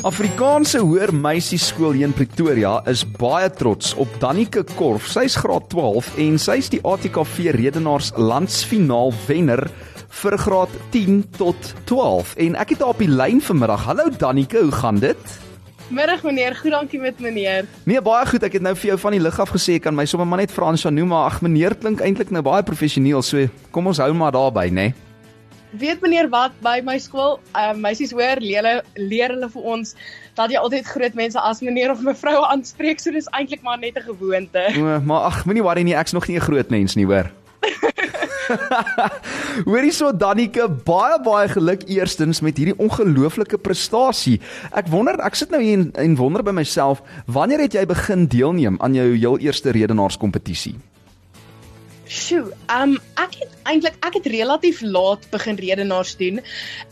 Afrikaanse Hoër Meisieskool hier in Pretoria is baie trots op Dannike Korf. Sy's graad 12 en sy's die ATKV Redenaars landsfinaal wenner vir graad 10 tot 12. En ek het haar op die lyn vanmiddag. Hallo Dannike, hoe gaan dit? Middag meneer, goed dankie met meneer. Nee, baie goed. Ek het nou vir jou van die lig af gesê kan my sommer maar net Fransja noem, maar ag meneer klink eintlik nou baie professioneel. So kom ons hou maar daarby, né? Nee? Weet meneer wat by my skool, ehm uh, meisies hoor leer leer hulle vir ons dat jy altyd groot mense as meneer of mevrou aanspreek, so dis eintlik maar net 'n gewoonte. O, maar ag, moenie worry nie, ek's nog nie 'n groot mens nie, hoor. Hoorie so Dannike, baie baie geluk eerstens met hierdie ongelooflike prestasie. Ek wonder, ek sit nou hier en, en wonder by myself, wanneer het jy begin deelneem aan jou heel eerste redenaarskompetisie? Sjoe, um ek het eintlik ek het relatief laat begin redenaars doen.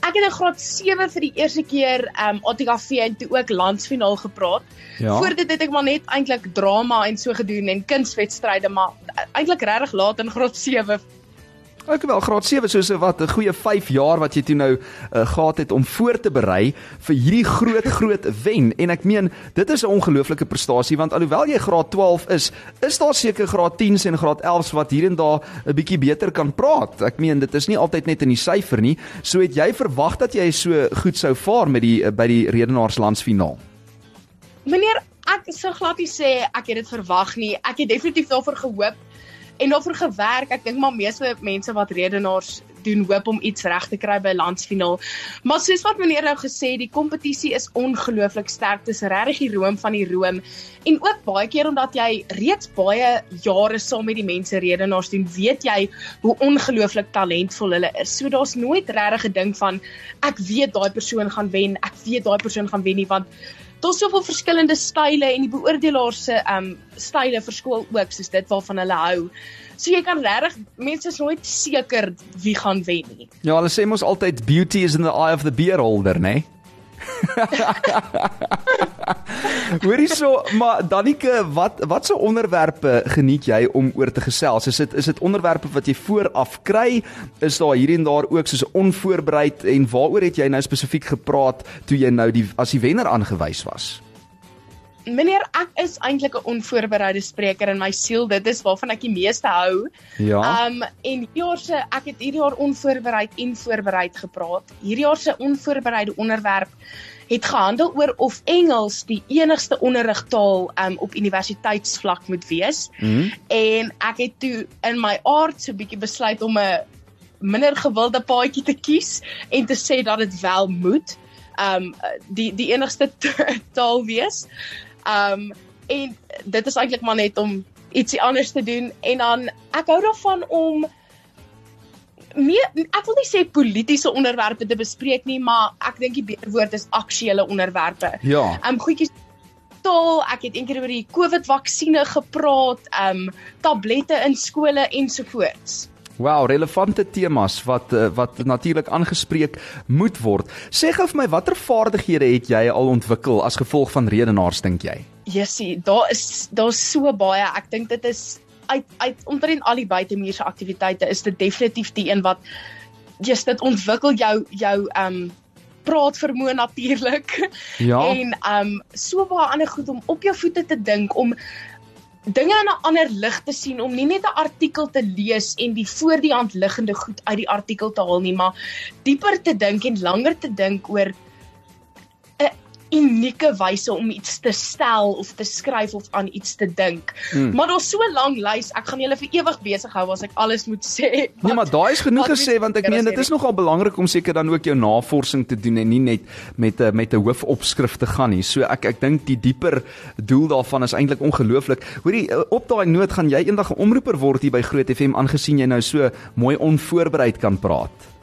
Ek het in graad 7 vir die eerste keer um ATKV en toe ook landsfinaal gepraat. Ja. Voor dit het ek maar net eintlik drama en so gedoen en kunswedstryde, maar eintlik regtig laat in graad 7 Ook wel graad 7 soos wat 'n goeie 5 jaar wat jy toe nou uh, gehad het om voor te berei vir hierdie groot groot wen en ek meen dit is 'n ongelooflike prestasie want alhoewel jy graad 12 is, is daar seker graad 10s en graad 11s wat hier en daar 'n bietjie beter kan praat. Ek meen dit is nie altyd net in die syfer nie. So het jy verwag dat jy so goed sou vaar met die uh, by die redenaarslandsfinaal? Meneer, ek sou glad nie sê ek het dit verwag nie. Ek het definitief daarvoor gehoop en daarvoor gewerk. Ek dink maar meeste mense wat redenaars doen hoop om iets reg te kry by landsfinaal. Maar soos wat meneer nou gesê, die kompetisie is ongelooflik sterk. Dit is regtig die room van die room. En ook baie keer omdat jy reeds baie jare saam met die mense redenaars doen, weet jy hoe ongelooflik talentvol hulle is. So daar's nooit regtig 'n ding van ek weet daai persoon gaan wen, ek weet daai persoon gaan wen nie want Daar's soveel verskillende style en die beoordelaars se um style verskil ook soos dit waarvan hulle hou. So jy kan regtig mense is nooit seker wie gaan wen nie. Ja, hulle sê mos altyd beauty is in the eye of the beholder, né? Nee? Hoorie so, maar Danike, wat wat so onderwerpe geniet jy om oor te gesels? Is dit is dit onderwerpe wat jy vooraf kry? Is daar hier en daar ook soos onvoorbereid en waaroor het jy nou spesifiek gepraat toe jy nou die as die wenner aangewys was? Meneer, ek is eintlik 'n onvoorbereide spreker in my siel. Dit is waarvan ek die meeste hou. Ja. Um en hierdie jaar se ek het hierdie jaar onvoorbereid en voorbereid gepraat. Hierdie jaar se onvoorbereide onderwerp het gehandel oor of Engels die enigste onderrigtaal um op universiteitsvlak moet wees. Mm. En ek het toe in my aard so bietjie besluit om 'n minder gewilde paadjie te kies en te sê dat dit wel moet um die die enigste taal wees. Um en dit is eintlik maar net om ietsie anders te doen en dan ek hou daarvan om nee ek wil nie sê politieke onderwerpe te bespreek nie, maar ek dink die beter woord is aktuelle onderwerpe. Ja. Um goedjies taal, ek het eendag oor die COVID-vaksines gepraat, um tablette in skole ensovoorts. Wow, relevante temas wat eh, wat natuurlik aangespreek moet word. Sê gou vir my watter vaardighede het jy al ontwikkel as gevolg van redenaars dink jy? Jessie, daar is daar's so baie. Ek dink dit is uit uit omtrent al die buitemuurse aktiwiteite is dit definitief die een wat jy's dit ontwikkel jou jou um praat vermoë natuurlik. Ja. En um so baie ander goed om op jou voete te dink om dinge in 'n ander lig te sien om nie net 'n artikel te lees en die voor die hand liggende goed uit die artikel te haal nie, maar dieper te dink en langer te dink oor unieke wyse om iets te stel of te skryf of aan iets te dink. Hmm. Maar daar's so 'n lang lys, ek gaan julle vir ewig besig hou as ek alles moet sê. Wat, nee, maar daai is genoeg gesê want ek meen dit is nogal belangrik om seker dan ook jou navorsing te doen en nie net met 'n met 'n hoofopskrif te gaan nie. So ek ek dink die dieper doel daarvan is eintlik ongelooflik. Hoorie, op daai noot gaan jy eendag 'n omroeper word hier by Groot FM aangesien jy nou so mooi onvoorbereid kan praat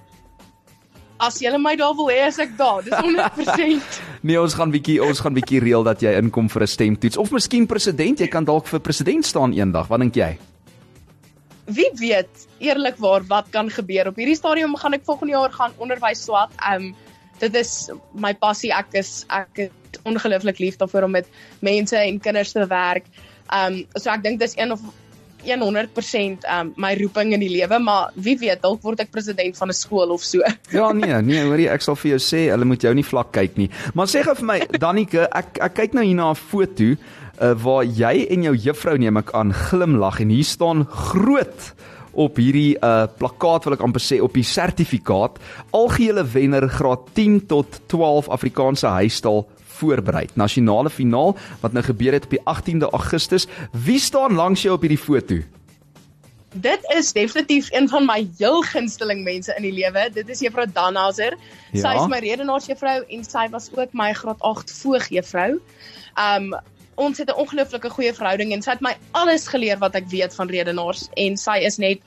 as jy my daar wil hê as ek daar, dis 100%. nee, ons gaan bietjie ons gaan bietjie reël dat jy inkom vir 'n stemtoets of miskien president, jy kan dalk vir president staan eendag. Wat dink jy? Wie weet, eerlikwaar wat kan gebeur. Op hierdie stadium gaan ek volgende jaar gaan onderwys swat. Um dit is my passie. Ek is ek het ongelooflik lief daarvoor om met mense en kinders te werk. Um so ek dink dis een of 100% um my roeping in die lewe, maar wie weet, dalk word ek president van 'n skool of so. Ja nee, nee, hoorie, ek sal vir jou sê, hulle moet jou nie vlak kyk nie. Maar sê gou vir my, Danike, ek ek kyk nou hier na 'n foto uh, waar jy en jou juffrou neem ek aan glimlag en hier staan groot op hierdie uh plakkaat wil ek amper sê op die sertifikaat algehele wenner graad 10 tot 12 Afrikaanse huistaal voorberei. Nasionale finaal wat nou gebeur het op die 18de Augustus. Wie staan langs jou op hierdie foto? Dit is definitief een van my heel gunsteling mense in die lewe. Dit is Juffrou Danhauser. Ja. Sy is my redenaarsjuffrou en sy was ook my graad 8 voogjuffrou. Um ons het 'n ongelooflike goeie verhouding en sy het my alles geleer wat ek weet van redenaars en sy is net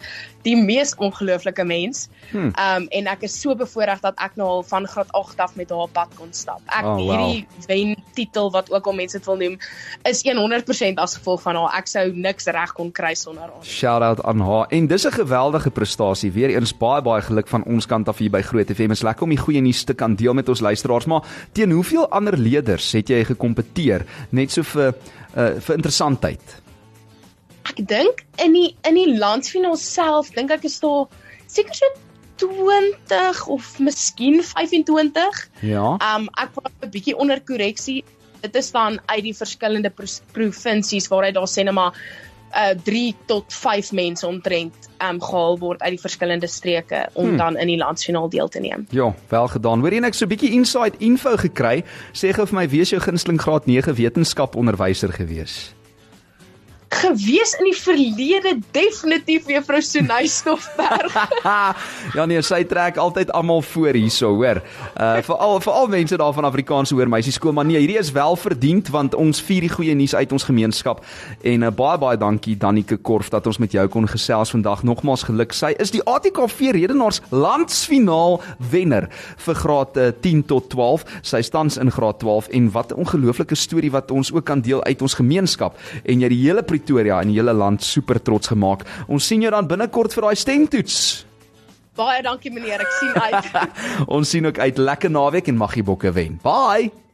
die mees ongelooflike mens. Hmm. Um en ek is so bevoorreg dat ek nou al van graad 8 af met haar pad kon stap. Ek oh, wow. hierdie wen titel wat ook al mense dit wil noem is 100% as gevolg van haar. Ek sou niks reg kon kry sonder haar. Shout out aan haar. En dis 'n geweldige prestasie. Weereens baie baie geluk van ons kant af hier by Groot FM. Is lekker om die goeie nuus te kan deel met ons luisteraars, maar teen hoeveel ander leerders het jy gekompeteer net so vir uh, vir interessantheid? Ek dink in die in die landsfinaal self dink ek is daar seker so 20 of miskien 25. Ja. Um ek wou 'n bietjie onder korreksie. Dit is dan uit die verskillende provinsies waar hy daar sê net maar uh 3 tot 5 mense omtrent um gehaal word uit die verskillende streke om hmm. dan in die landsfinaal deel te neem. Ja, wel gedaan. Hoorie ek so 'n bietjie inside info gekry. Sê gou vir my, wie is jou gunsteling graad 9 wetenskap onderwyser gewees? Gewees in die verlede definitief juffrou Sunay Stoffberg. ja nee, sy trek altyd almal voor hierso, hoor. Uh veral veral mense daar van Afrikaanse hoër meisieskool, maar nee, hierdie is wel verdiend want ons vier die goeie nuus uit ons gemeenskap en uh, baie baie dankie Danike Korf dat ons met jou kon gesels vandag. Nogmaals geluk. Sy is die ATKV Redenaars landsfinaal wenner vir graad uh, 10 tot 12. Sy staan in graad 12 en wat 'n ongelooflike storie wat ons ook kan deel uit ons gemeenskap en jy die hele Pretoria en die hele land super trots gemaak. Ons sien jou dan binnekort vir daai stemtoets. Baie dankie meneer, ek sien uit. Ons sien ook uit lekker naweek en mag jy bokke wen. Bye.